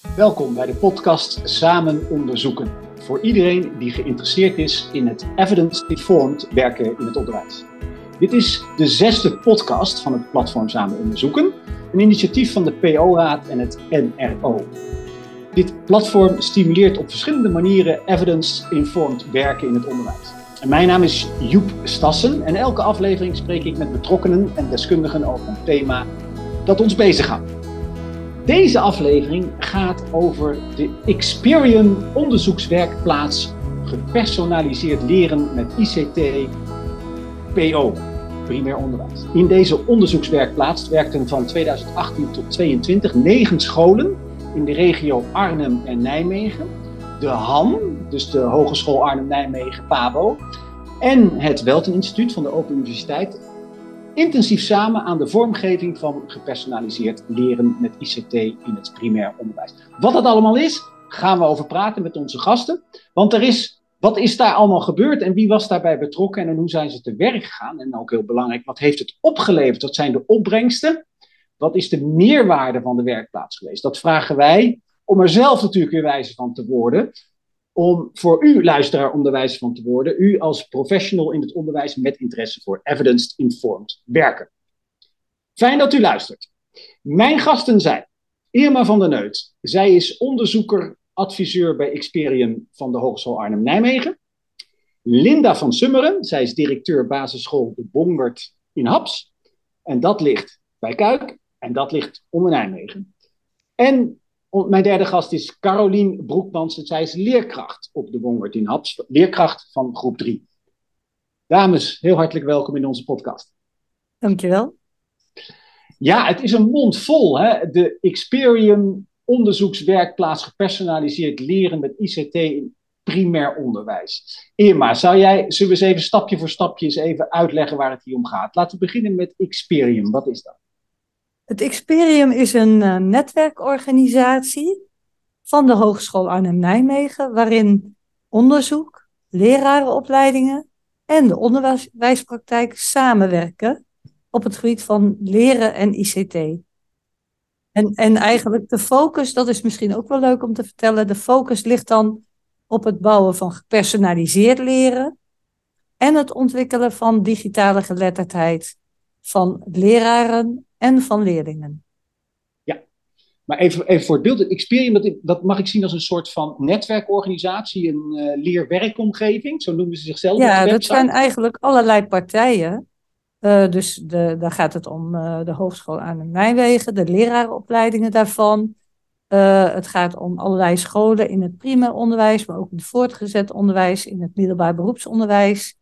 Welkom bij de podcast Samen Onderzoeken. Voor iedereen die geïnteresseerd is in het evidence-informed werken in het onderwijs. Dit is de zesde podcast van het platform Samen Onderzoeken, een initiatief van de PO-raad en het NRO. Dit platform stimuleert op verschillende manieren evidence-informed werken in het onderwijs. En mijn naam is Joep Stassen en elke aflevering spreek ik met betrokkenen en deskundigen over een thema dat ons bezighoudt. Deze aflevering gaat over de Experian onderzoekswerkplaats gepersonaliseerd leren met ICT PO, primair onderwijs. In deze onderzoekswerkplaats werkten van 2018 tot 2022 negen scholen in de regio Arnhem en Nijmegen. De HAN, dus de Hogeschool Arnhem-Nijmegen, PABO, en het Welten Instituut van de Open Universiteit intensief samen aan de vormgeving van gepersonaliseerd leren met ICT in het primair onderwijs. Wat dat allemaal is, gaan we over praten met onze gasten. Want er is, wat is daar allemaal gebeurd en wie was daarbij betrokken en hoe zijn ze te werk gegaan? En ook heel belangrijk, wat heeft het opgeleverd? Wat zijn de opbrengsten? Wat is de meerwaarde van de werkplaats geweest? Dat vragen wij om er zelf natuurlijk weer wijze van te worden om voor u, luisteraar, onderwijs van te worden. U als professional in het onderwijs met interesse voor evidence-informed werken. Fijn dat u luistert. Mijn gasten zijn Irma van der Neut. Zij is onderzoeker, adviseur bij Experium van de Hogeschool Arnhem-Nijmegen. Linda van Summeren. Zij is directeur basisschool De Bongert in Haps. En dat ligt bij Kuik. En dat ligt onder Nijmegen. En mijn derde gast is Carolien Broekmans. Zij is leerkracht op de Wongert in Haps. Leerkracht van groep 3. Dames, heel hartelijk welkom in onze podcast. Dankjewel. Ja, het is een mond vol. Hè? De Experium onderzoekswerkplaats gepersonaliseerd leren met ICT in primair onderwijs. Irma, zou jij, zullen we eens even stapje voor stapje eens even uitleggen waar het hier om gaat? Laten we beginnen met Experium. Wat is dat? Het Experium is een uh, netwerkorganisatie van de Hogeschool Arnhem-Nijmegen, waarin onderzoek, lerarenopleidingen en de onderwijspraktijk samenwerken op het gebied van leren en ICT. En, en eigenlijk de focus, dat is misschien ook wel leuk om te vertellen, de focus ligt dan op het bouwen van gepersonaliseerd leren en het ontwikkelen van digitale geletterdheid van leraren en van leerlingen. Ja, maar even, even voor het beeld. Experium, dat, dat mag ik zien als een soort van netwerkorganisatie, een uh, leerwerkomgeving, zo noemen ze zichzelf. Ja, dat zijn eigenlijk allerlei partijen. Uh, dus de, daar gaat het om uh, de Hogeschool aan Nijmegen, de lerarenopleidingen daarvan. het gaat om allerlei scholen in het primair onderwijs, maar ook in het voortgezet onderwijs, in het middelbaar beroepsonderwijs,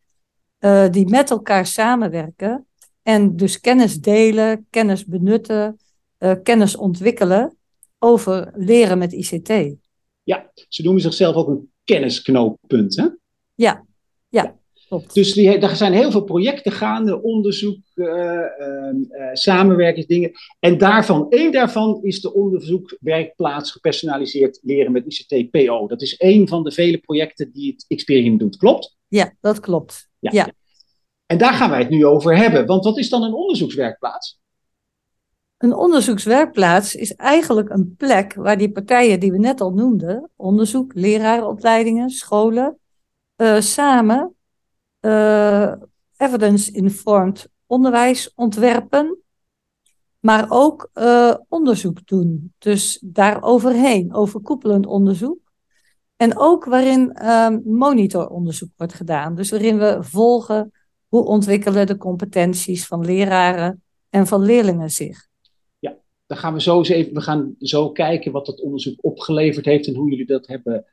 die met elkaar samenwerken en dus kennis delen, kennis benutten, uh, kennis ontwikkelen over leren met ICT. Ja, ze noemen zichzelf ook een kennisknooppunt, hè? Ja, ja. Klopt. Dus die, er zijn heel veel projecten gaande, onderzoek, uh, uh, samenwerkingsdingen. En daarvan, één daarvan is de onderzoekwerkplaats gepersonaliseerd leren met ICT PO. Dat is één van de vele projecten die het Experium doet, klopt? Ja, dat klopt. ja. ja. En daar gaan wij het nu over hebben. Want wat is dan een onderzoekswerkplaats? Een onderzoekswerkplaats is eigenlijk een plek waar die partijen die we net al noemden, onderzoek, lerarenopleidingen, scholen, uh, samen uh, evidence-informed onderwijs ontwerpen, maar ook uh, onderzoek doen. Dus daar overheen, overkoepelend onderzoek. En ook waarin monitoronderzoek wordt gedaan. Dus waarin we volgen hoe ontwikkelen de competenties van leraren en van leerlingen zich? Ja, dan gaan we zo eens even we gaan zo kijken wat dat onderzoek opgeleverd heeft en hoe jullie dat hebben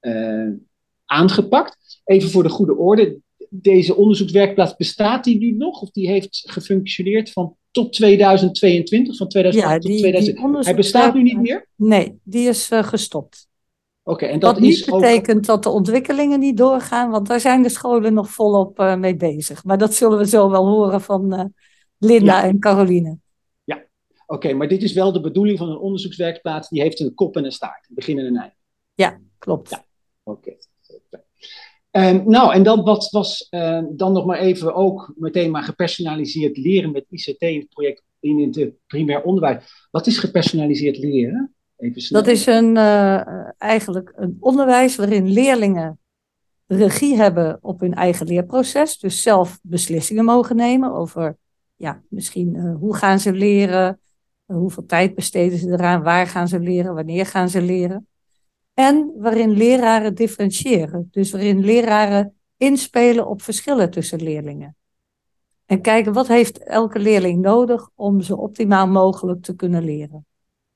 uh, aangepakt. Even voor de goede orde, deze onderzoekswerkplaats bestaat die nu nog? Of die heeft gefunctioneerd van tot 2022, van 2008 ja, die, tot 2000? Hij bestaat nu niet meer? Nee, die is uh, gestopt. En dat Wat niet betekent dat de ontwikkelingen niet doorgaan, want daar zijn de scholen nog volop uh, mee bezig. Maar dat zullen we zo wel horen van uh, Linda en Caroline. Ja, oké, maar dit is wel de bedoeling van een onderzoekswerkplaats. Die heeft een kop en een staart, een begin en een eind. Ja, klopt. Ja, oké. Um, nou, en dan wat was uh, dan nog maar even ook meteen maar gepersonaliseerd leren met ICT in het project in het primair onderwijs. Wat is gepersonaliseerd leren? Dat is een, uh, eigenlijk een onderwijs waarin leerlingen regie hebben op hun eigen leerproces. Dus zelf beslissingen mogen nemen over, ja, misschien uh, hoe gaan ze leren, hoeveel tijd besteden ze eraan, waar gaan ze leren, wanneer gaan ze leren. En waarin leraren differentiëren. Dus waarin leraren inspelen op verschillen tussen leerlingen. En kijken wat heeft elke leerling nodig om zo optimaal mogelijk te kunnen leren.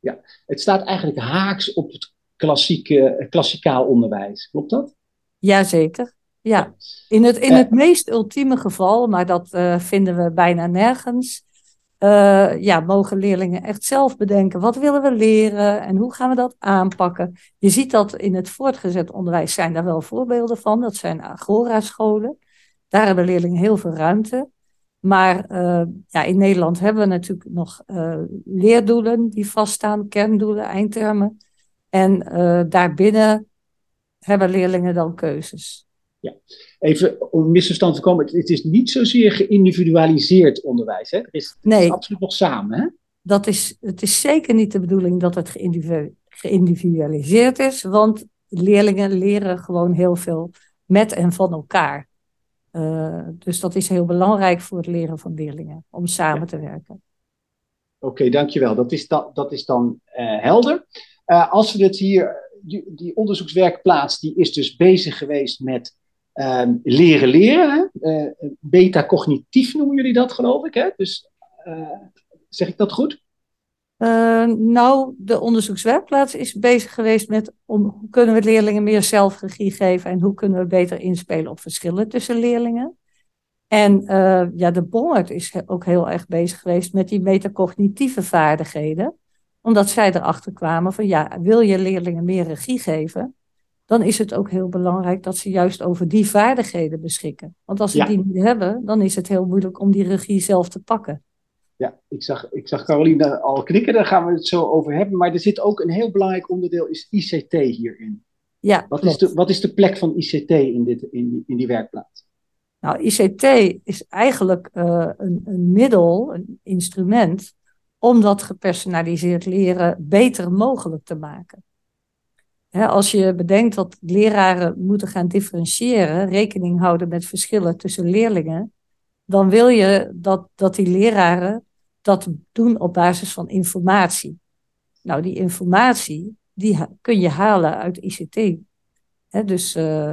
Ja, het staat eigenlijk haaks op het klassieke, klassikaal onderwijs. Klopt dat? Jazeker. Ja, in het, in het meest ultieme geval, maar dat uh, vinden we bijna nergens, uh, ja, mogen leerlingen echt zelf bedenken wat willen we leren en hoe gaan we dat aanpakken. Je ziet dat in het voortgezet onderwijs zijn daar wel voorbeelden van. Dat zijn agora-scholen. Daar hebben leerlingen heel veel ruimte. Maar uh, ja, in Nederland hebben we natuurlijk nog uh, leerdoelen die vaststaan, kerndoelen, eindtermen. En uh, daarbinnen hebben leerlingen dan keuzes. Ja, even om misverstand te komen, het, is niet zozeer geïndividualiseerd onderwijs. Hè? Het, is, nee, het is absoluut nog samen. Hè? Dat is, het is zeker niet de bedoeling dat het geïndividualiseerd is, want leerlingen leren gewoon heel veel met en van elkaar. Uh, dus dat is heel belangrijk voor het leren van leerlingen, om samen ja. te werken. Oké, okay, dankjewel. Dat is, da dat is dan uh, helder. Uh, als we het hier, die, die, onderzoekswerkplaats, die is dus bezig geweest met ehm, leren leren. Beta-cognitief noemen jullie dat, geloof ik. Hè? Dus zeg ik dat goed? Uh, nou, de onderzoekswerkplaats is bezig geweest met om, hoe kunnen we leerlingen meer zelfregie geven en hoe kunnen we beter inspelen op verschillen tussen leerlingen. En uh, ja, de Bongert is ook heel erg bezig geweest met die metacognitieve vaardigheden. Omdat zij erachter kwamen van ja, wil je leerlingen meer regie geven, dan is het ook heel belangrijk dat ze juist over die vaardigheden beschikken. Want als ze ja. die niet hebben, dan is het heel moeilijk om die regie zelf te pakken. Ja, ik zag, ik zag Caroline al knikken, daar gaan we het zo over hebben. Maar er zit ook een heel belangrijk onderdeel, is ICT hierin. Ja, wat, is de, wat is de plek van ICT in, dit, in, die, in die werkplaats? Nou, ICT is eigenlijk uh, een, een middel, een instrument, om dat gepersonaliseerd leren beter mogelijk te maken. He, als je bedenkt dat leraren moeten gaan differentiëren, rekening houden met verschillen tussen leerlingen, dan wil je dat, dat die leraren dat doen op basis van informatie. Nou, die informatie, die kun je halen uit ICT. dus uh,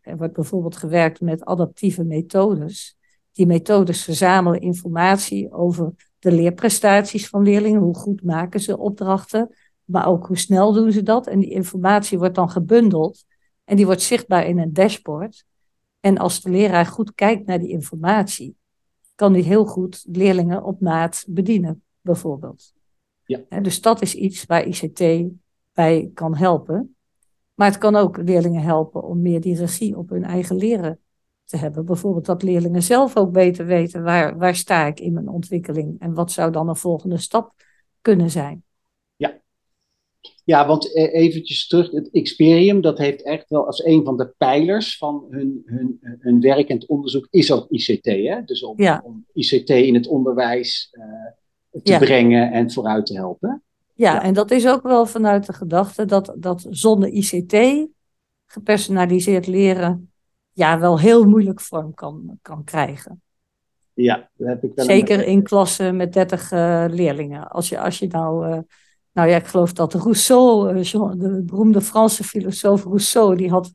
er wordt bijvoorbeeld gewerkt met adaptieve methodes. Die methodes verzamelen informatie over de leerprestaties van leerlingen. Hoe goed maken ze opdrachten, maar ook hoe snel doen ze dat. En die informatie wordt dan gebundeld en die wordt zichtbaar in een dashboard. En als de leraar goed kijkt naar die informatie, kan die heel goed leerlingen op maat bedienen, bijvoorbeeld. Ja. dus dat is iets waar ICT bij kan helpen. Maar het kan ook leerlingen helpen om meer die regie op hun eigen leren te hebben. Bijvoorbeeld dat leerlingen zelf ook beter weten waar, waar sta ik in mijn ontwikkeling en wat zou dan een volgende stap kunnen zijn. Ja, want eh, eventjes terug, het Experium, dat heeft echt wel als een van de pijlers van hun, hun, hun werk en het onderzoek, is ook ICT. Hè? Dus om, ja. om ICT in het onderwijs uh, te Ja. brengen en vooruit te helpen. Ja, Ja. en dat is ook wel vanuit de gedachte dat, dat zonder ICT gepersonaliseerd leren ja, wel heel moeilijk vorm kan, kan krijgen. Ja, daar heb ik wel Zeker in klassen met 30 uh, leerlingen. Als je, als je nou, uh, nou ja, ik geloof dat Rousseau, Jean, de beroemde Franse filosoof Rousseau, die had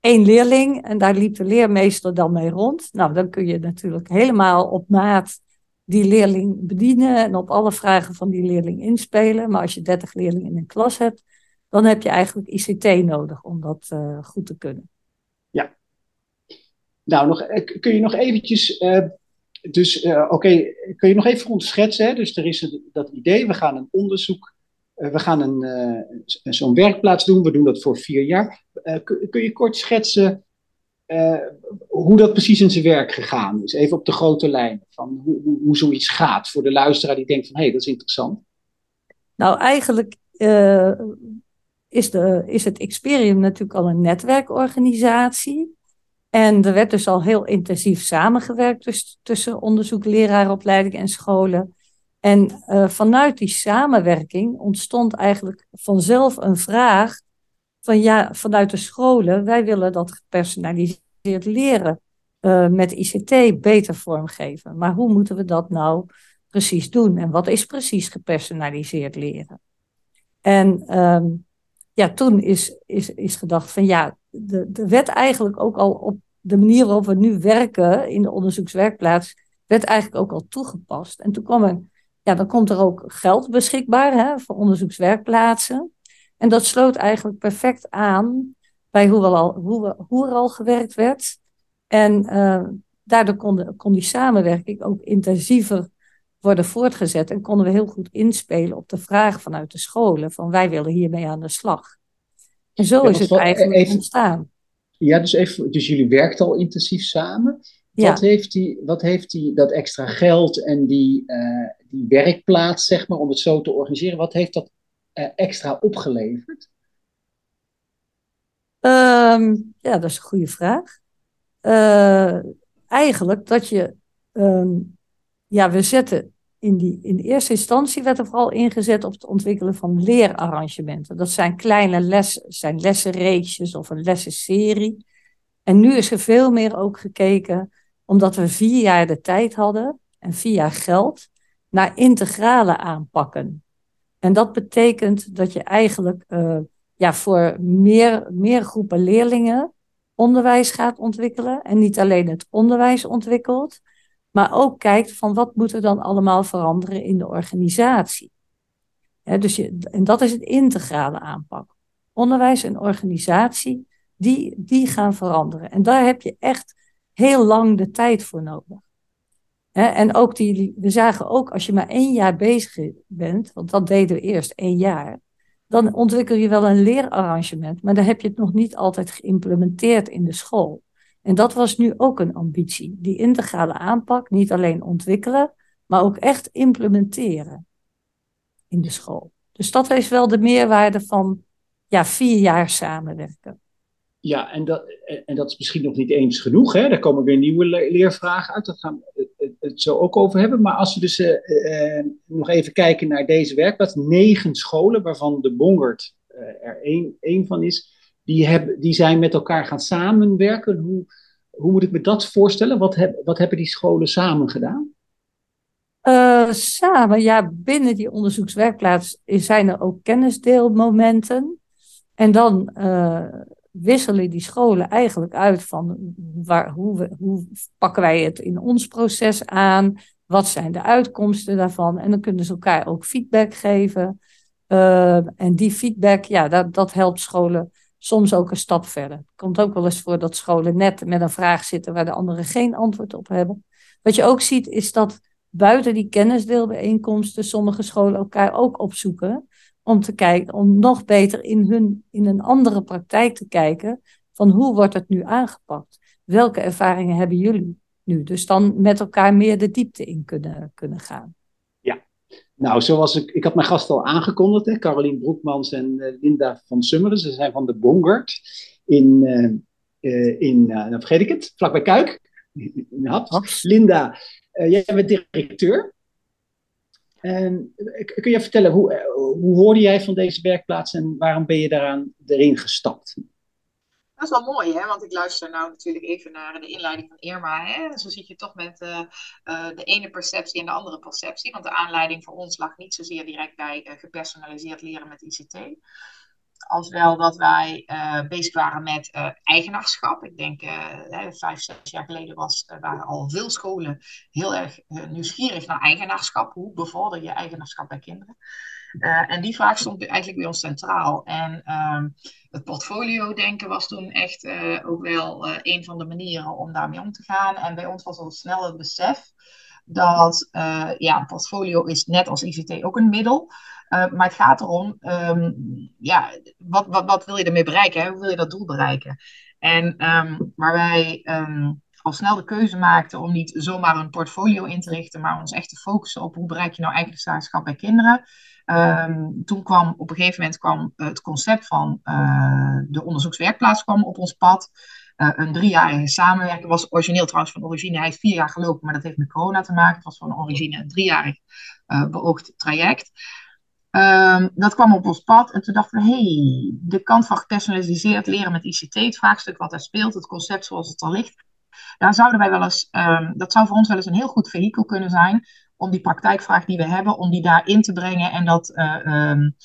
één leerling en daar liep de leermeester dan mee rond. Nou, dan kun je natuurlijk helemaal op maat die leerling bedienen en op alle vragen van die leerling inspelen. Maar als je 30 leerlingen in een klas hebt, dan heb je eigenlijk ICT nodig om dat uh, goed te kunnen. Ja. Nou, nog, kun je nog eventjes, dus oké, kun je nog even voor schetsen? Hè? Dus er is dat idee, we gaan een onderzoek, we gaan een, zo'n werkplaats doen, we doen dat voor vier jaar. Kun, kun, je kort schetsen hoe dat precies in zijn werk gegaan is. Even op de grote lijnen van hoe, hoe, zoiets gaat voor de luisteraar die denkt van hé, hey, dat is interessant. Nou, eigenlijk is, de, is het Experium natuurlijk al een netwerkorganisatie. En er werd dus al heel intensief samengewerkt tussen onderzoek, leraaropleiding en scholen. En uh, vanuit die samenwerking ontstond eigenlijk vanzelf een vraag van ja, vanuit de scholen, wij willen dat gepersonaliseerd leren uh, met ICT beter vormgeven. Maar hoe moeten we dat nou precies doen? En wat is precies gepersonaliseerd leren? En um, ja, toen is, is, is gedacht van ja, de, de wet eigenlijk ook al op de manier waarop we nu werken in de onderzoekswerkplaats, werd eigenlijk ook al toegepast. En toen kwam ja, dan komt er ook geld beschikbaar hè, voor onderzoekswerkplaatsen. En dat sloot eigenlijk perfect aan bij hoe, al, hoe, we, hoe er al gewerkt werd. En uh, daardoor kon, kon die samenwerking ook intensiever worden voortgezet. En konden we heel goed inspelen op de vraag vanuit de scholen: van wij willen hiermee aan de slag. En zo is het eigenlijk even, ontstaan. Ja, dus, even, dus jullie werken al intensief samen. Wat, heeft die, wat heeft die, dat extra geld en die, uh, die werkplaats, zeg maar, om het zo te organiseren, wat heeft dat uh, extra opgeleverd? Um, ja, dat is een goede vraag. Uh, eigenlijk dat je, um, ja, we zetten in, die, in eerste instantie werd er vooral ingezet op het ontwikkelen van leerarrangementen. Dat zijn kleine lessen, zijn lessenreeksjes of een lessenserie. En nu is er veel meer ook gekeken, omdat we vier jaar de tijd hadden en vier jaar geld, naar integrale aanpakken. En dat betekent dat je eigenlijk uh, ja, voor meer, meer groepen leerlingen onderwijs gaat ontwikkelen. En niet alleen het onderwijs ontwikkelt, maar ook kijkt van wat moet er dan allemaal veranderen in de organisatie. dus je, en dat is het integrale aanpak. Onderwijs en organisatie, die, die gaan veranderen. En daar heb je echt heel lang de tijd voor nodig. En ook die, we zagen ook als je maar één jaar bezig bent, want dat deden we eerst één jaar, dan ontwikkel je wel een leerarrangement, maar dan heb je het nog niet altijd geïmplementeerd in de school. En dat was nu ook een ambitie. Die integrale aanpak, niet alleen ontwikkelen, maar ook echt implementeren in de school. Dus dat is wel de meerwaarde van ja, vier jaar samenwerken. Ja, en dat, en dat is misschien nog niet eens genoeg. Hè? Daar komen weer nieuwe leervragen uit. Daar gaan het zo ook over hebben. Maar als we dus uh, uh, nog even kijken naar deze werkplaats. Negen scholen, waarvan de Bongert uh, er één, één van is die, hebben, die zijn met elkaar gaan samenwerken. Hoe, hoe moet ik me dat voorstellen? Wat, wat hebben die scholen samen gedaan? Samen, ja, binnen die onderzoekswerkplaats zijn er ook kennisdeelmomenten. En dan wisselen die scholen eigenlijk uit van waar, hoe, hoe pakken wij het in ons proces aan? Wat zijn de uitkomsten daarvan? En dan kunnen ze elkaar ook feedback geven. Uh, en die feedback, ja, dat, dat helpt scholen soms ook een stap verder. Het komt ook wel eens voor dat scholen net met een vraag zitten waar de anderen geen antwoord op hebben. Wat je ook ziet is dat buiten die kennisdeelbijeenkomsten sommige scholen elkaar ook opzoeken om te kijken, om nog beter in, hun, in een andere praktijk te kijken van hoe wordt het nu aangepakt? Welke ervaringen hebben jullie nu? Dus dan met elkaar meer de diepte in kunnen, kunnen gaan. Nou, zoals ik, ik had mijn gast al aangekondigd, hè, Caroline Broekmans en uh, Linda van Summeren. Ze zijn van de Bongert in, uh, in uh, nou vergeet ik het, vlakbij Kuik. In. Linda, jij bent directeur. En, kun je vertellen, hoe, hoe hoorde jij van deze werkplaats en waarom ben je daaraan erin gestapt? Dat is wel mooi, hè? want ik luister nou natuurlijk even naar de inleiding van Irma. Hè? Zo zit je toch met uh, uh, de ene perceptie en de andere perceptie. Want de aanleiding voor ons lag niet zozeer direct bij gepersonaliseerd leren met ICT. Als wel dat wij bezig waren met eigenaarschap. Ik denk vijf, zes jaar geleden was, waren al veel scholen heel erg nieuwsgierig naar eigenaarschap. Hoe bevorder je eigenaarschap bij kinderen? En die vraag stond eigenlijk bij ons centraal. En uh, het portfolio-denken was toen echt ook wel een van de manieren om daarmee om te gaan. En bij ons was al snel het besef dat ja, een portfolio is net als ICT ook een middel. Maar het gaat erom, um, ja, wat, wat, wat wil je ermee bereiken? Hè? Hoe wil je dat doel bereiken? En um, waar wij um, al snel de keuze maakten om niet zomaar een portfolio in te richten, maar ons echt te focussen op hoe bereik je nou eigenaarschap bij kinderen. Toen kwam op een gegeven moment kwam het concept van uh, de onderzoekswerkplaats kwam op ons pad. Een driejarige samenwerking was origineel trouwens van origine. Hij heeft vier jaar gelopen, maar dat heeft met corona te maken. Het was van origine een driejarig beoogd traject. Ehm, dat kwam op ons pad en toen dachten we, hey, de kant van gepersonaliseerd leren met ICT, het vraagstuk wat daar speelt, het concept zoals het al ligt, daar zouden wij wel eens, ehm, dat zou voor ons wel eens een heel goed vehikel kunnen zijn om die praktijkvraag die we hebben, om die daarin te brengen en dat um,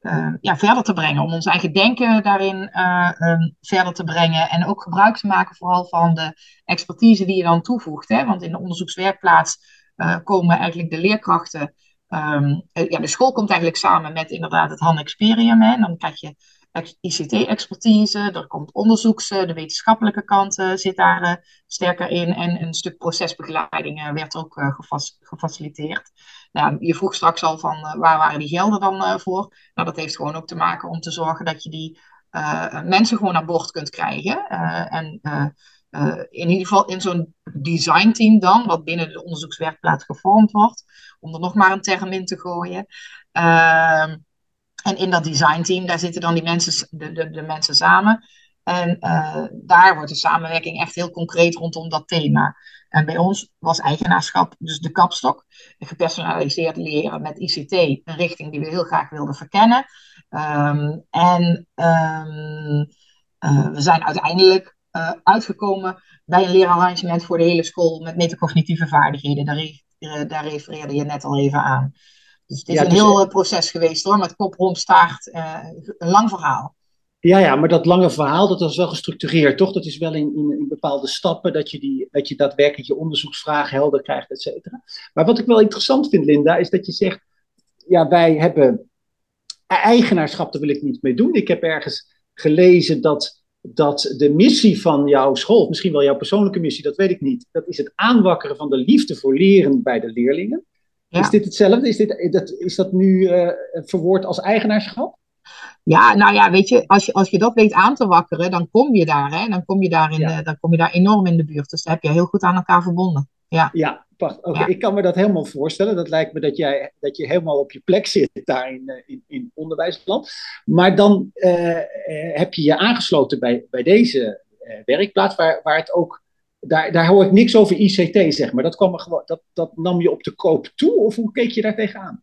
uh, ja, verder te brengen. Om ons eigen denken daarin um, verder te brengen. En ook gebruik te maken vooral van de expertise die je dan toevoegt. Hè? Want in de onderzoekswerkplaats komen eigenlijk de leerkrachten. Um, ja, de school komt eigenlijk samen met inderdaad het Han Experium. En dan krijg je ICT-expertise, er komt onderzoeks, de wetenschappelijke kant uh, zit daar sterker in en een stuk procesbegeleiding uh, werd ook gefaciliteerd. Nou, je vroeg straks al van waar waren die gelden dan voor? Nou, dat heeft gewoon ook te maken om te zorgen dat je die mensen gewoon aan boord kunt krijgen. en in ieder geval in zo'n designteam dan, wat binnen de onderzoekswerkplaats gevormd wordt, om er nog maar een term in te gooien. Ehm, en in dat designteam, daar zitten dan die mensen, de, de, de mensen samen. En uh, daar wordt de samenwerking echt heel concreet rondom dat thema. En bij ons was eigenaarschap dus de kapstok. Gepersonaliseerd leren met ICT, een richting die we heel graag wilden verkennen. Um, en um, uh, we zijn uiteindelijk uh, uitgekomen bij een leerarrangement voor de hele school met metacognitieve vaardigheden. Daar, daar refereerde je net al even aan. Dus het is ja, een dus, heel uh, proces geweest hoor, met kop, rond, staart, uh, een lang verhaal. Ja, ja, maar dat lange verhaal, dat was wel gestructureerd, toch? Dat is wel in, in, in, bepaalde stappen dat je, die, dat je daadwerkelijk je onderzoeksvraag helder krijgt, et cetera. Maar wat ik wel interessant vind, Linda, is dat je zegt, ja, wij hebben eigenaarschap, daar wil ik niet mee doen. Ik heb ergens gelezen dat, dat de missie van jouw school, misschien wel jouw persoonlijke missie, dat weet ik niet, dat is het aanwakkeren van de liefde voor leren bij de leerlingen. Ja. Is dit hetzelfde? Is, dit, dat, is dat nu uh, verwoord als eigenaarschap? Ja, nou ja, weet je, als je, als je dat weet aan te wakkeren, dan kom je daar, hè? Dan kom je daar, in, ja. uh, dan kom je daar enorm in de buurt. Dus daar heb je heel goed aan elkaar verbonden. Ja, ja Oké, okay. ja. ik kan me dat helemaal voorstellen. Dat lijkt me dat, jij, dat je helemaal op je plek zit daar in, in, in onderwijsland. Maar dan uh, heb je je aangesloten bij, bij deze werkplaats, waar, waar het ook daar, daar hoor ik niks over ICT, zeg maar. Dat, kwam er gewoon, dat, dat nam je op de koop toe, of hoe keek je daar tegenaan?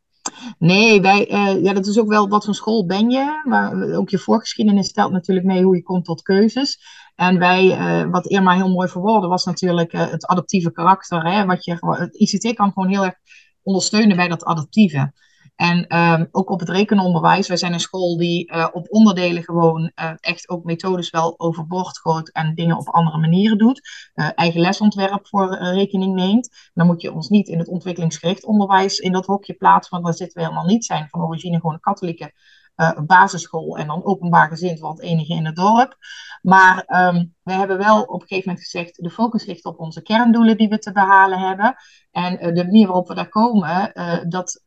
Nee, wij, uh, ja, dat is ook wel wat voor school ben je. Maar ook je voorgeschiedenis stelt natuurlijk mee hoe je komt tot keuzes. En wij, uh, wat Irma heel mooi verwoordde, was natuurlijk het adaptieve karakter. Hè, wat je, het ICT kan gewoon heel erg ondersteunen bij dat adaptieve. En um, ook op het rekenonderwijs, wij zijn een school die uh, op onderdelen gewoon uh, echt ook methodes wel overboord gooit en dingen op andere manieren doet. Uh, eigen lesontwerp voor rekening neemt. Dan moet je ons niet in het ontwikkelingsgericht onderwijs in dat hokje plaatsen, want daar zitten we helemaal niet. zijn van origine gewoon een katholieke basisschool en dan openbaar gezind, want enige in het dorp. Maar um, we hebben wel op een gegeven moment gezegd, de focus ligt op onze kerndoelen die we te behalen hebben. En uh, de manier waarop we daar komen, uh, dat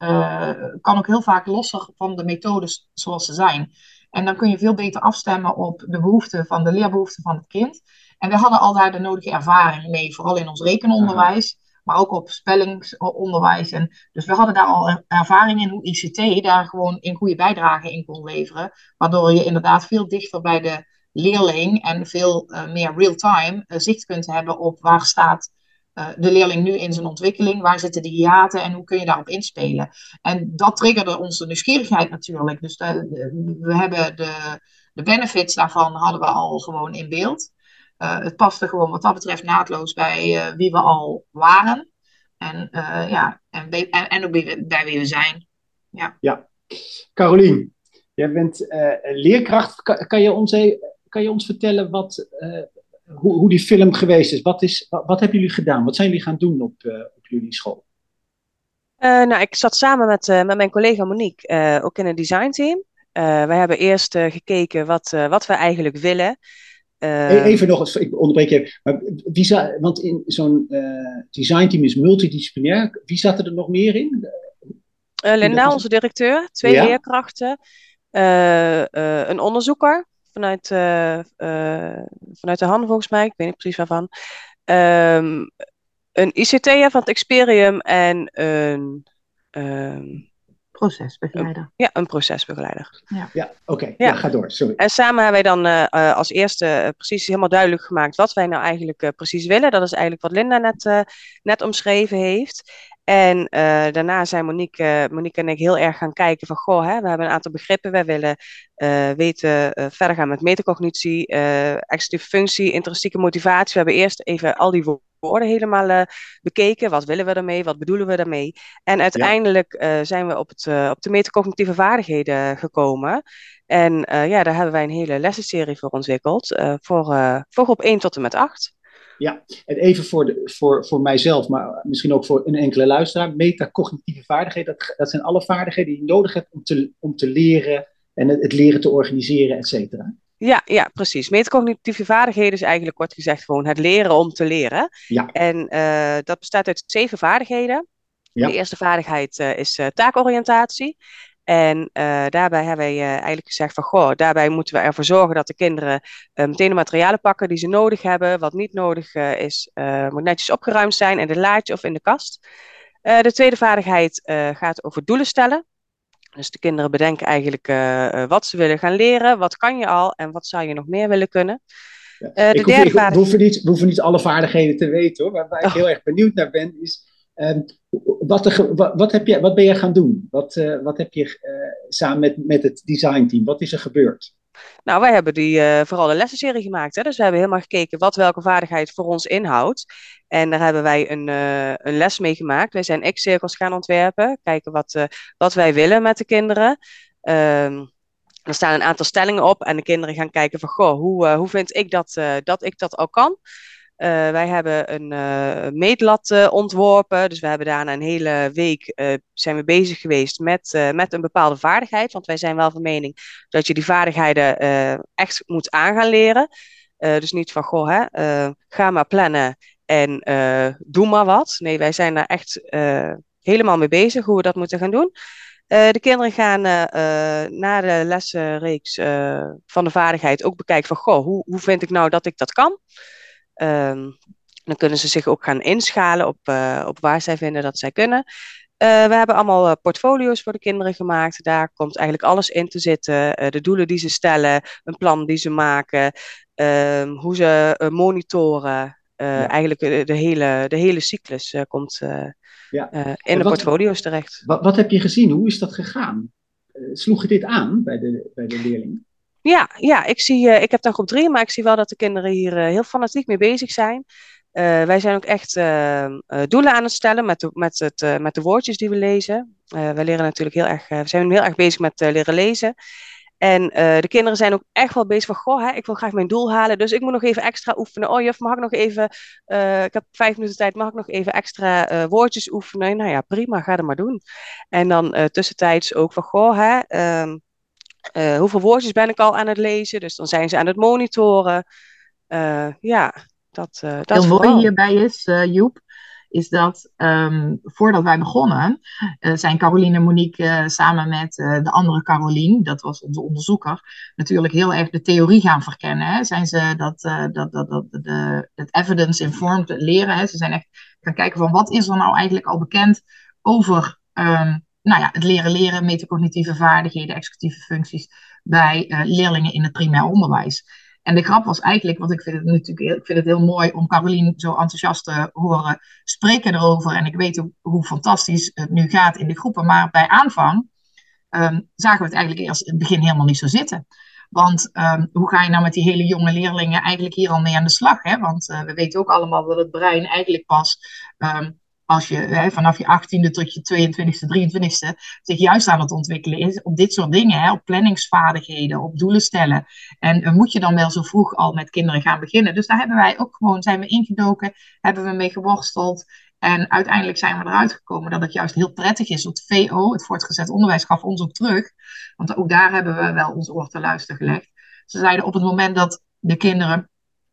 kan ook heel vaak losser van de methodes zoals ze zijn. En dan kun je veel beter afstemmen op de behoeften van de leerbehoeften van het kind. En we hadden al daar de nodige ervaring mee, vooral in ons rekenonderwijs, maar ook op spellingsonderwijs. En dus we hadden daar al ervaring in hoe ICT daar gewoon een goede bijdrage in kon leveren. Waardoor je inderdaad veel dichter bij de leerling en veel uh, meer real-time uh, zicht kunt hebben op waar staat uh, de leerling nu in zijn ontwikkeling, waar zitten de hiaten en hoe kun je daarop inspelen. En dat triggerde onze nieuwsgierigheid natuurlijk. Dus we hebben de, de benefits daarvan hadden we al gewoon in beeld. Het paste gewoon wat dat betreft naadloos bij wie we al waren. En, ja, en, en, en ook bij, bij wie we zijn. Ja, ja. Carolien, jij bent leerkracht. Kan, kan je ons kan je ons vertellen wat, uh, hoe, hoe, die film geweest is? Wat, is wat, wat, hebben jullie gedaan? Wat zijn jullie gaan doen op, uh, op jullie school? Uh, nou, ik zat samen met, met mijn collega Monique ook in een designteam. wij hebben eerst gekeken wat, wat we eigenlijk willen. Even nog, ik onderbreek je even. Maar wie want in zo'n designteam is multidisciplinair. Wie zat er nog meer in? Linda, onze directeur. Twee ja? leerkrachten. een onderzoeker vanuit, uh, uh, vanuit de handen volgens mij, ik weet niet precies waarvan. Um, een ICT'er van het Experium en een... Um, procesbegeleider. Een, ja, een procesbegeleider. Ja, ja oké. Okay. Ja. ja. ga door. Sorry. En samen hebben wij dan uh, als eerste precies helemaal duidelijk gemaakt wat wij nou eigenlijk precies willen. Dat is eigenlijk wat Linda net, net omschreven heeft. En daarna zijn Monique, Monique en ik heel erg gaan kijken van, goh, hè, we hebben een aantal begrippen. Wij willen weten, verder gaan met metacognitie, executieve functie, intrinsieke motivatie. We hebben eerst even al die woorden helemaal bekeken. Wat willen we daarmee? Wat bedoelen we daarmee? En uiteindelijk zijn we op, het, op de metacognitieve vaardigheden gekomen. En ja, daar hebben wij een hele lessenserie voor ontwikkeld. voor, voor groep 1 tot en met 8. Ja, en even voor, de, voor, voor mijzelf, maar misschien ook voor een enkele luisteraar. Metacognitieve vaardigheden, dat, dat zijn alle vaardigheden die je nodig hebt om te, om te leren en het, het leren te organiseren, et cetera. Ja, ja, precies. Metacognitieve vaardigheden is eigenlijk kort gezegd gewoon het leren om te leren. Ja. En uh, dat bestaat uit zeven vaardigheden. Ja. De eerste vaardigheid uh, is uh, taakoriëntatie. En uh, daarbij hebben wij uh, eigenlijk gezegd van, goh, daarbij moeten we ervoor zorgen dat de kinderen uh, meteen de materialen pakken die ze nodig hebben. Wat niet nodig is, moet netjes opgeruimd zijn in de laadje of in de kast. de tweede vaardigheid gaat over doelen stellen. Dus de kinderen bedenken eigenlijk wat ze willen gaan leren, wat kan je al en wat zou je nog meer willen kunnen. Ja. de ik, derde hoef, ik, we, hoeven niet, we hoeven niet alle vaardigheden te weten hoor. Waar, waar ik oh. heel erg benieuwd naar ben, is Ehm, wat, wat, heb je, wat ben je gaan doen? Wat, uh, wat heb je uh, samen met, met het designteam? Wat is er gebeurd? Nou, wij hebben die, uh, vooral de lessenserie gemaakt. Hè? Dus we hebben helemaal gekeken wat welke vaardigheid voor ons inhoudt. En daar hebben wij een, een les mee gemaakt. Wij zijn X-cirkels gaan ontwerpen. Kijken wat, wat wij willen met de kinderen. Um, er staan een aantal stellingen op en de kinderen gaan kijken van, goh, hoe, hoe vind ik dat, dat ik dat al kan? Uh, wij hebben een uh, meetlat uh, ontworpen. Dus we hebben daarna een hele week zijn we bezig geweest met, met een bepaalde vaardigheid. Want wij zijn wel van mening dat je die vaardigheden echt moet aan gaan leren. dus niet van, goh, hè, ga maar plannen en doe maar wat. Nee, wij zijn daar echt helemaal mee bezig hoe we dat moeten gaan doen. de kinderen gaan na de lessenreeks van de vaardigheid ook bekijken van, goh, hoe, hoe vind ik nou dat ik dat kan? Um, dan kunnen ze zich ook gaan inschalen op, uh, op waar zij vinden dat zij kunnen. Uh, we hebben allemaal uh, portfolio's voor de kinderen gemaakt. Daar komt eigenlijk alles in te zitten. de doelen die ze stellen, een plan die ze maken, um, hoe ze monitoren. Ja. Eigenlijk de, de, hele, de hele cyclus komt ja. in de portfolio's terecht. Wat, wat, heb je gezien? Hoe is dat gegaan? sloeg je dit aan bij de, bij de leerlingen? Ja, ja ik, zie, uh, ik heb dan groep drie, maar ik zie wel dat de kinderen hier uh, heel fanatiek mee bezig zijn. Uh, wij zijn ook echt doelen aan het stellen met de, met het, met de woordjes die we lezen. we leren natuurlijk heel erg, we zijn heel erg bezig met leren lezen. En de kinderen zijn ook echt wel bezig van, goh, hè, ik wil graag mijn doel halen, dus ik moet nog even extra oefenen. Oh juf, mag ik nog even, ik heb vijf minuten tijd, mag ik nog even extra woordjes oefenen? Nou ja, prima, ga dat maar doen. En dan tussentijds ook van, goh, hè, ehm, uh, hoeveel woordjes ben ik al aan het lezen? Dus dan zijn ze aan het monitoren. Uh, ja, dat, uh, dat Heel mooi hierbij is, Joep, is dat um, voordat wij begonnen, zijn Caroline en Monique samen met de andere Caroline, dat was onze onderzoeker, natuurlijk heel erg de theorie gaan verkennen. Hè? Zijn ze dat, dat, dat, dat de, het evidence-informed leren? Hè? Ze zijn echt gaan kijken van wat is er nou eigenlijk al bekend over um, nou ja, het leren leren, metacognitieve vaardigheden, executieve functies bij uh, leerlingen in het primair onderwijs. En de grap was eigenlijk, want ik vind het natuurlijk ik vind het heel mooi om Carolien zo enthousiast te horen spreken erover. En ik weet hoe, fantastisch het nu gaat in de groepen. Maar bij aanvang um, zagen we het eigenlijk eerst in het begin helemaal niet zo zitten. Want um, hoe ga je nou met die hele jonge leerlingen eigenlijk hier al mee aan de slag? Hè? Want uh, we weten ook allemaal dat het brein eigenlijk pas um, als je vanaf je 18e tot je 22e, 23e zich juist aan het ontwikkelen is op dit soort dingen, hè, op planningsvaardigheden, op doelen stellen. En uh, moet je dan wel zo vroeg al met kinderen gaan beginnen. Dus daar hebben wij ook gewoon, zijn we ingedoken, hebben we mee geworsteld. En uiteindelijk zijn we eruit gekomen dat het juist heel prettig is. Het VO, het voortgezet onderwijs, gaf ons ook terug. Want ook daar hebben we wel ons oor te luisteren gelegd. Ze zeiden op het moment dat de kinderen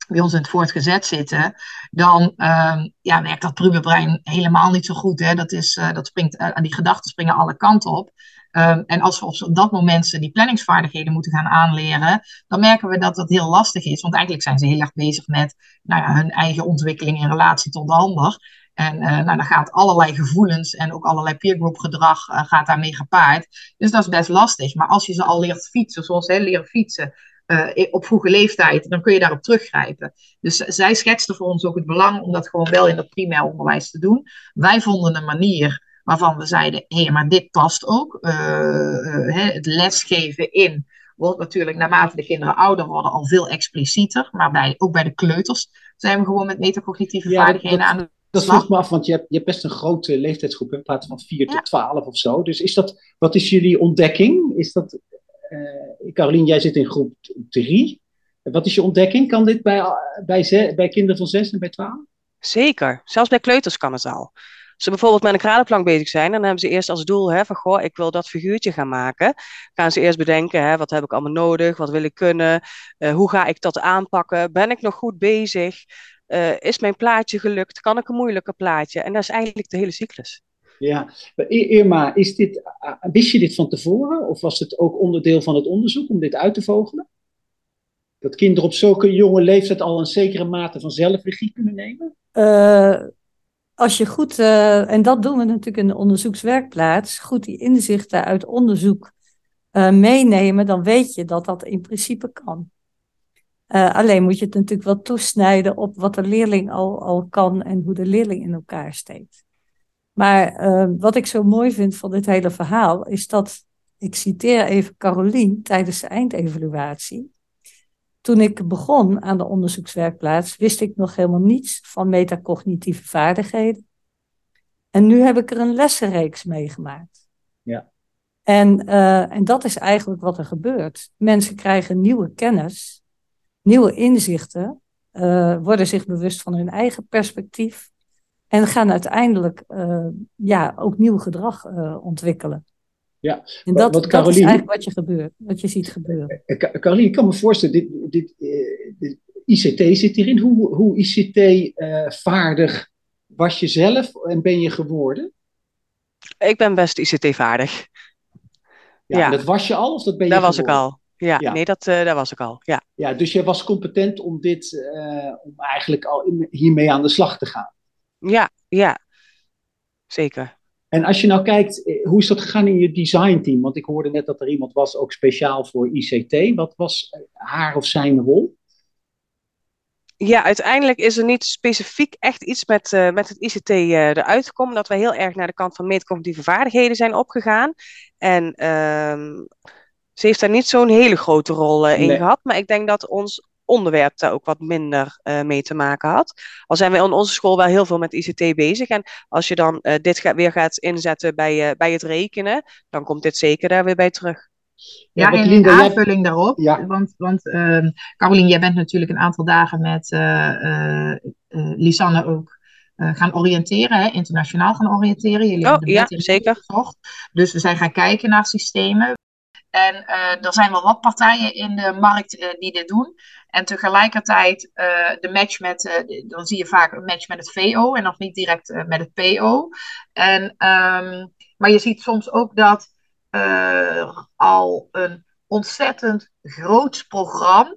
bij ons in het voortgezet zitten, dan uh, ja, werkt dat brein helemaal niet zo goed. Hè? Dat, is, uh, dat springt, uh, die gedachten springen alle kanten op. Um, en als we op dat moment ze die planningsvaardigheden moeten gaan aanleren, dan merken we dat dat heel lastig is. Want eigenlijk zijn ze heel erg bezig met nou ja, hun eigen ontwikkeling in relatie tot de ander. En uh, nou, dan gaat allerlei gevoelens en ook allerlei peergroup gedrag gaat daarmee gepaard. Dus dat is best lastig. Maar als je ze al leert fietsen, zoals hè, leren fietsen, op vroege leeftijd, dan kun je daarop teruggrijpen. Dus zij schetste voor ons ook het belang om dat gewoon wel in het primair onderwijs te doen. Wij vonden een manier waarvan we zeiden, hé, hey, maar dit past ook. het lesgeven in wordt natuurlijk naarmate de kinderen ouder worden al veel explicieter. Maar bij, ook bij de kleuters zijn we gewoon met metacognitieve vaardigheden aan dat vroeg me af, want je hebt, je hebt best een grote leeftijdsgroep in plaats van 4 tot 12 of zo. Dus is dat, wat is jullie ontdekking? Is dat, Carolien, jij zit in groep 3. Wat is je ontdekking? Kan dit bij, bij, bij kinderen van 6 en bij 12? Zeker, zelfs bij kleuters kan het al. Als ze bijvoorbeeld met een kralenplank bezig zijn, dan hebben ze eerst als doel hè, van goh, ik wil dat figuurtje gaan maken. Gaan ze eerst bedenken, hè, wat heb ik allemaal nodig, wat wil ik kunnen, uh, hoe ga ik dat aanpakken, ben ik nog goed bezig, uh, is mijn plaatje gelukt, kan ik een moeilijker plaatje? En dat is eigenlijk de hele cyclus. Ja, Irma, is dit, wist je dit van tevoren of was het ook onderdeel van het onderzoek om dit uit te vogelen? Dat kinderen op zulke jonge leeftijd al een zekere mate van zelfregie kunnen nemen? Uh, als je goed, uh, en dat doen we natuurlijk in de onderzoekswerkplaats, goed die inzichten uit onderzoek uh, meenemen, dan weet je dat dat in principe kan. Alleen moet je het natuurlijk wel toesnijden op wat de leerling al, al kan en hoe de leerling in elkaar steekt. Maar wat ik zo mooi vind van dit hele verhaal is dat, ik citeer even Carolien tijdens de eindevaluatie. Toen ik begon aan de onderzoekswerkplaats, wist ik nog helemaal niets van metacognitieve vaardigheden. En nu heb ik er een lessenreeks meegemaakt. Ja. En, uh, en dat is eigenlijk wat er gebeurt. Mensen krijgen nieuwe kennis, nieuwe inzichten, uh, worden zich bewust van hun eigen perspectief en gaan uiteindelijk uh, ja, ook nieuw gedrag ontwikkelen. Ja, en dat, wat dat is eigenlijk wat je, gebeurt, wat je ziet gebeuren. Eh, eh, Caroline, ik kan me voorstellen, dit, dit, eh, dit ICT zit hierin. Hoe, hoe ICT-vaardig was je zelf en ben je geworden? Ik ben best ICT-vaardig. Ja, ja. dat was je al of dat ben je Dat was ik al. Ja, ja. nee, dat, uh, dat was ik al. Ja. ja, dus je was competent om dit, uh, om eigenlijk al in, hiermee aan de slag te gaan. Ja, ja, zeker. En als je nou kijkt, eh, hoe is dat gegaan in je designteam? Want ik hoorde net dat er iemand was ook speciaal voor ICT. Wat was eh, haar of zijn rol? Ja, uiteindelijk is er niet specifiek echt iets met, uh, met het ICT uh, eruit gekomen. Dat wij heel erg naar de kant van meetcognitieve vaardigheden zijn opgegaan. En uh, ze heeft daar niet zo'n hele grote rol in nee. gehad. Maar ik denk dat ons onderwerp daar ook wat minder uh, mee te maken had. Al zijn we in onze school wel heel veel met ICT bezig. En als je dan uh, dit ga, weer gaat inzetten bij, uh, bij het rekenen, dan komt dit zeker daar weer bij terug. Ja, en in aanvulling daarop, ja. want, want uh, Carolien, jij bent natuurlijk een aantal dagen met Lisanne ook gaan oriënteren, hè, internationaal gaan oriënteren. Jullie oh, ja, zeker. Gezocht. Dus we zijn gaan kijken naar systemen. En uh, er zijn wel wat partijen in de markt uh, die dit doen. En tegelijkertijd uh, de match met, dan zie je vaak een match met het VO en nog niet direct met het PO. En, um, maar je ziet soms ook dat al een ontzettend groot programma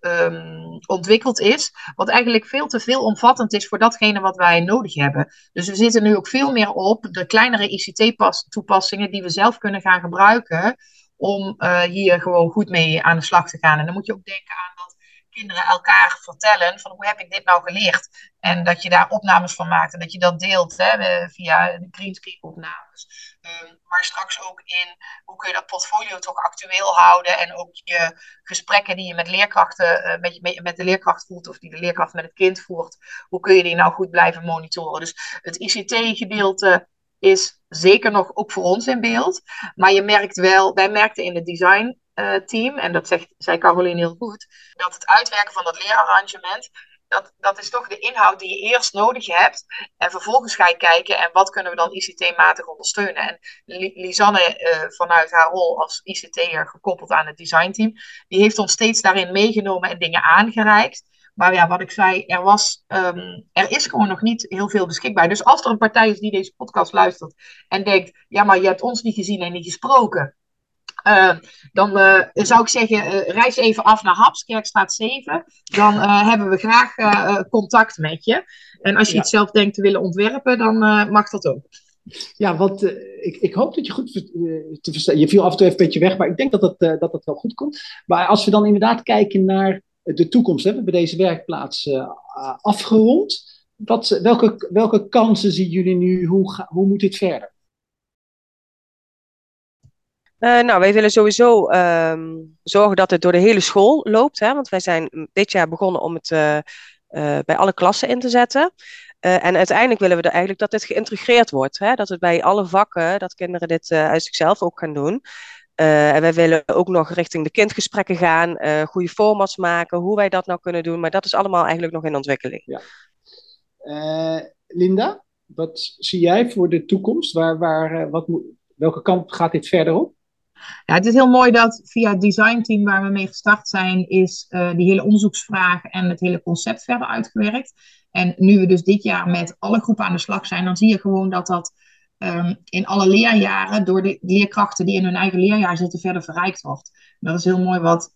um, ontwikkeld is, wat eigenlijk veel te veel omvattend is voor datgene wat wij nodig hebben. Dus we zitten nu ook veel meer op de kleinere ICT-toepassingen die we zelf kunnen gaan gebruiken om uh, hier gewoon goed mee aan de slag te gaan. En dan moet je ook denken aan dat kinderen elkaar vertellen van hoe heb ik dit nou geleerd? En dat je daar opnames van maakt en dat je dat deelt hè, via de greenscreen opnames. Um, maar straks ook in hoe kun je dat portfolio toch actueel houden en ook je gesprekken die je met leerkrachten, uh, met, met de leerkracht voert of die de leerkracht met het kind voert, hoe kun je die nou goed blijven monitoren? Dus het ICT-gedeelte is zeker nog ook voor ons in beeld. Maar je merkt wel, wij merkten in het design uh, team, en dat zegt, zei Caroline heel goed, dat het uitwerken van dat leerarrangement, dat, dat is toch de inhoud die je eerst nodig hebt. En vervolgens ga je kijken en wat kunnen we dan ICT-matig ondersteunen. En Lisanne uh, vanuit haar rol als ICT'er gekoppeld aan het designteam, die heeft ons steeds daarin meegenomen en dingen aangereikt. Maar ja, wat ik zei, er, was, um, er is gewoon nog niet heel veel beschikbaar. Dus als er een partij is die deze podcast luistert en denkt, ja, maar je hebt ons niet gezien en niet gesproken. Uh, dan uh, zou ik zeggen, uh, reis even af naar Haps, Kerkstraat 7. Dan hebben we graag contact met je. En als je ja. iets zelf denkt te willen ontwerpen, dan mag dat ook. Ja, want ik, ik hoop dat je goed te verstaan. Je viel af en toe even een beetje weg, maar ik denk dat dat, dat, dat wel goed komt. Maar als we dan inderdaad kijken naar de toekomst, hè, we hebben deze werkplaats afgerond. Wat, welke, welke kansen zien jullie nu? Hoe, hoe moet dit verder? Uh, nou, wij willen sowieso ehm, zorgen dat het door de hele school loopt. Hè, want wij zijn dit jaar begonnen om het uh, bij alle klassen in te zetten. en uiteindelijk willen we eigenlijk dat dit geïntegreerd wordt. Hè, dat het bij alle vakken, dat kinderen dit uit zichzelf ook gaan doen. En wij willen ook nog richting de kindgesprekken gaan, goede formats maken, hoe wij dat nou kunnen doen. Maar dat is allemaal eigenlijk nog in ontwikkeling. Ja. Linda, wat zie jij voor de toekomst? Waar, waar, wat moet, welke kant gaat dit verder op? Ja, het is heel mooi dat via het designteam waar we mee gestart zijn, is uh, die hele onderzoeksvraag en het hele concept verder uitgewerkt. En nu we dus dit jaar met alle groepen aan de slag zijn, dan zie je gewoon dat dat um, in alle leerjaren door de leerkrachten die in hun eigen leerjaar zitten verder verrijkt wordt. Dat is heel mooi wat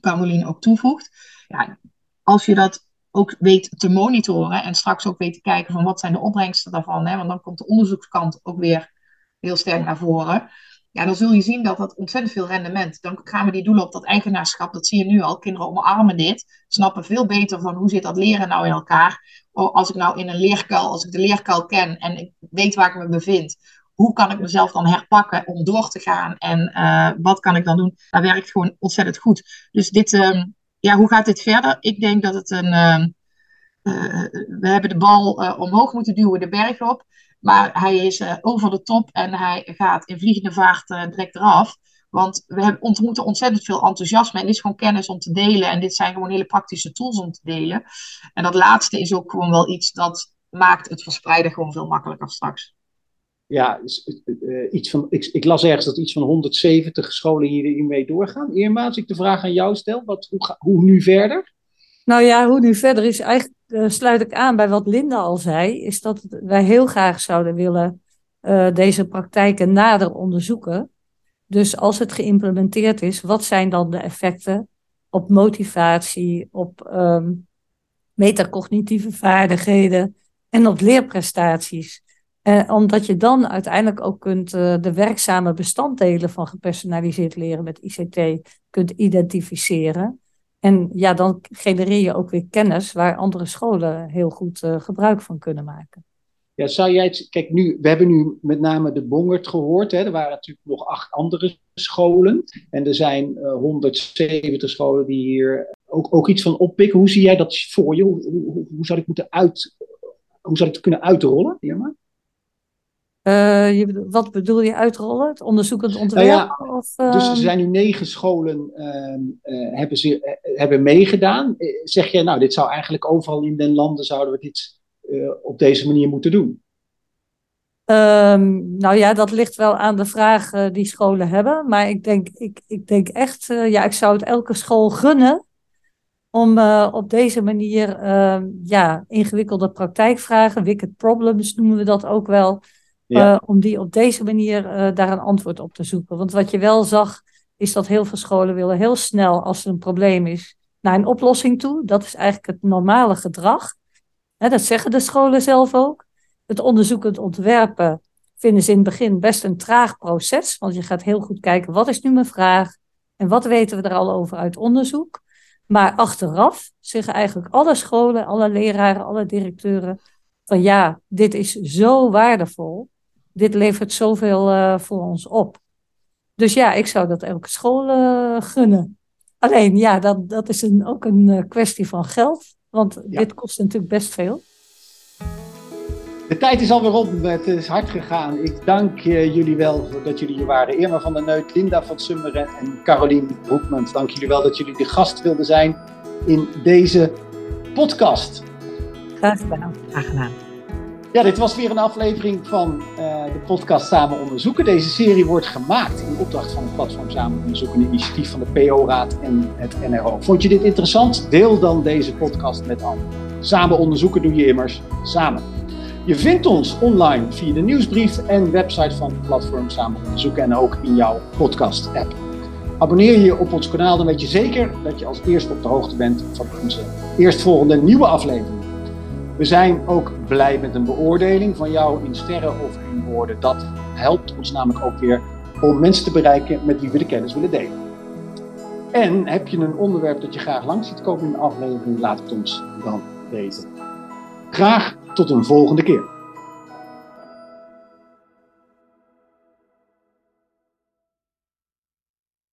Caroline ook toevoegt. Ja, als je dat ook weet te monitoren en straks ook weet te kijken van wat zijn de opbrengsten daarvan, hè, want dan komt de onderzoekskant ook weer heel sterk naar voren ja, dan zul je zien dat dat ontzettend veel rendement. Dan gaan we die doelen op dat eigenaarschap, dat zie je nu al. Kinderen omarmen dit, snappen veel beter van hoe zit dat leren nou in elkaar. Oh, als ik nou in een leerkuil, als ik de leerkuil ken en ik weet waar ik me bevind, hoe kan ik mezelf dan herpakken om door te gaan en uh, wat kan ik dan doen? Dat werkt gewoon ontzettend goed. Dus dit, uh, ja, hoe gaat dit verder? Ik denk dat het een. Uh, we hebben de bal omhoog moeten duwen, de berg op. Maar hij is uh, over de top en hij gaat in vliegende vaart uh, direct eraf. Want we hebben, ontmoeten ontzettend veel enthousiasme. En dit is gewoon kennis om te delen. En dit zijn gewoon hele praktische tools om te delen. En dat laatste is ook gewoon wel iets dat maakt het verspreiden gewoon veel makkelijker straks. Ja, uh, iets van, ik, ik, las ergens dat iets van 170 scholen hiermee doorgaan. Irma, als ik de vraag aan jou stel, wat, hoe, hoe nu verder? Nou ja, hoe nu verder is eigenlijk, uh, sluit ik aan bij wat Linda al zei, is dat wij heel graag zouden willen uh, deze praktijken nader onderzoeken. Dus als het geïmplementeerd is, wat zijn dan de effecten op motivatie, op um, metacognitieve vaardigheden en op leerprestaties? Uh, omdat je dan uiteindelijk ook kunt de werkzame bestanddelen van gepersonaliseerd leren met ICT kunt identificeren. En ja, dan genereer je ook weer kennis waar andere scholen heel goed uh, gebruik van kunnen maken. Ja, zou jij het, kijk, nu, we hebben nu met name de Bongert gehoord. Hè, er waren natuurlijk nog acht andere scholen. En er zijn uh, eh, 170 scholen die hier ook, ook iets van oppikken. Hoe zie jij dat voor je? Hoe, hoe, hoe zou ik moeten uit, hoe zou ik het kunnen uitrollen, Irma? Uh, je, wat bedoel je uitrollen? Het onderzoekend ontwerp? Nou ja, of, uh... Dus er ehm? zijn nu negen scholen uh, hebben, ze, eh, hebben meegedaan. Zeg je, nou, dit zou eigenlijk overal in den landen zouden we dit op deze manier moeten doen? Um, nou ja, dat ligt wel aan de vraag die scholen hebben. Maar ik denk, ik, ik denk echt, ja, ik zou het elke school gunnen om op deze manier ehm, ja, ingewikkelde praktijkvragen, wicked problems noemen we dat ook wel, Uh, om die op deze manier uh, daar een antwoord op te zoeken. Want wat je wel zag, is dat heel veel scholen willen heel snel, als er een probleem is, naar een oplossing toe. Dat is eigenlijk het normale gedrag. Hè, dat zeggen de scholen zelf ook. Het onderzoekend ontwerpen vinden ze in het begin best een traag proces. Want je gaat heel goed kijken, wat is nu mijn vraag? En wat weten we er al over uit onderzoek? Maar achteraf zeggen eigenlijk alle scholen, alle leraren, alle directeuren van ja, dit is zo waardevol dit levert zoveel uh, voor ons op. Dus ja, ik zou dat elke school uh, gunnen. Alleen ja, dat, dat is een, ook een uh, kwestie van geld. Want ja. dit kost natuurlijk best veel. De tijd is alweer op, het is hard gegaan. Ik dank jullie wel dat jullie hier waren. Irma van der Neut, Linda van Summeren en Caroline Broekmans. Dank jullie wel dat jullie de gast wilden zijn in deze podcast. Graag gedaan. Graag gedaan. Ja, dit was weer een aflevering van uh, de podcast Samen Onderzoeken. Deze serie wordt gemaakt in opdracht van het platform Samen Onderzoeken, een initiatief van de PO-raad en het NRO. Vond je dit interessant? Deel dan deze podcast met anderen. Samen onderzoeken doe je immers samen. Je vindt ons online via de nieuwsbrief en website van het platform Samen Onderzoeken en ook in jouw podcast-app. Abonneer je op ons kanaal, dan weet je zeker dat je als eerste op de hoogte bent van onze eerstvolgende nieuwe aflevering. We zijn ook blij met een beoordeling van jou in sterren of in woorden. Dat helpt ons namelijk ook weer om mensen te bereiken met wie we de kennis willen delen. En heb je een onderwerp dat je graag langs ziet komen in de aflevering, laat het ons dan weten. Graag tot een volgende keer.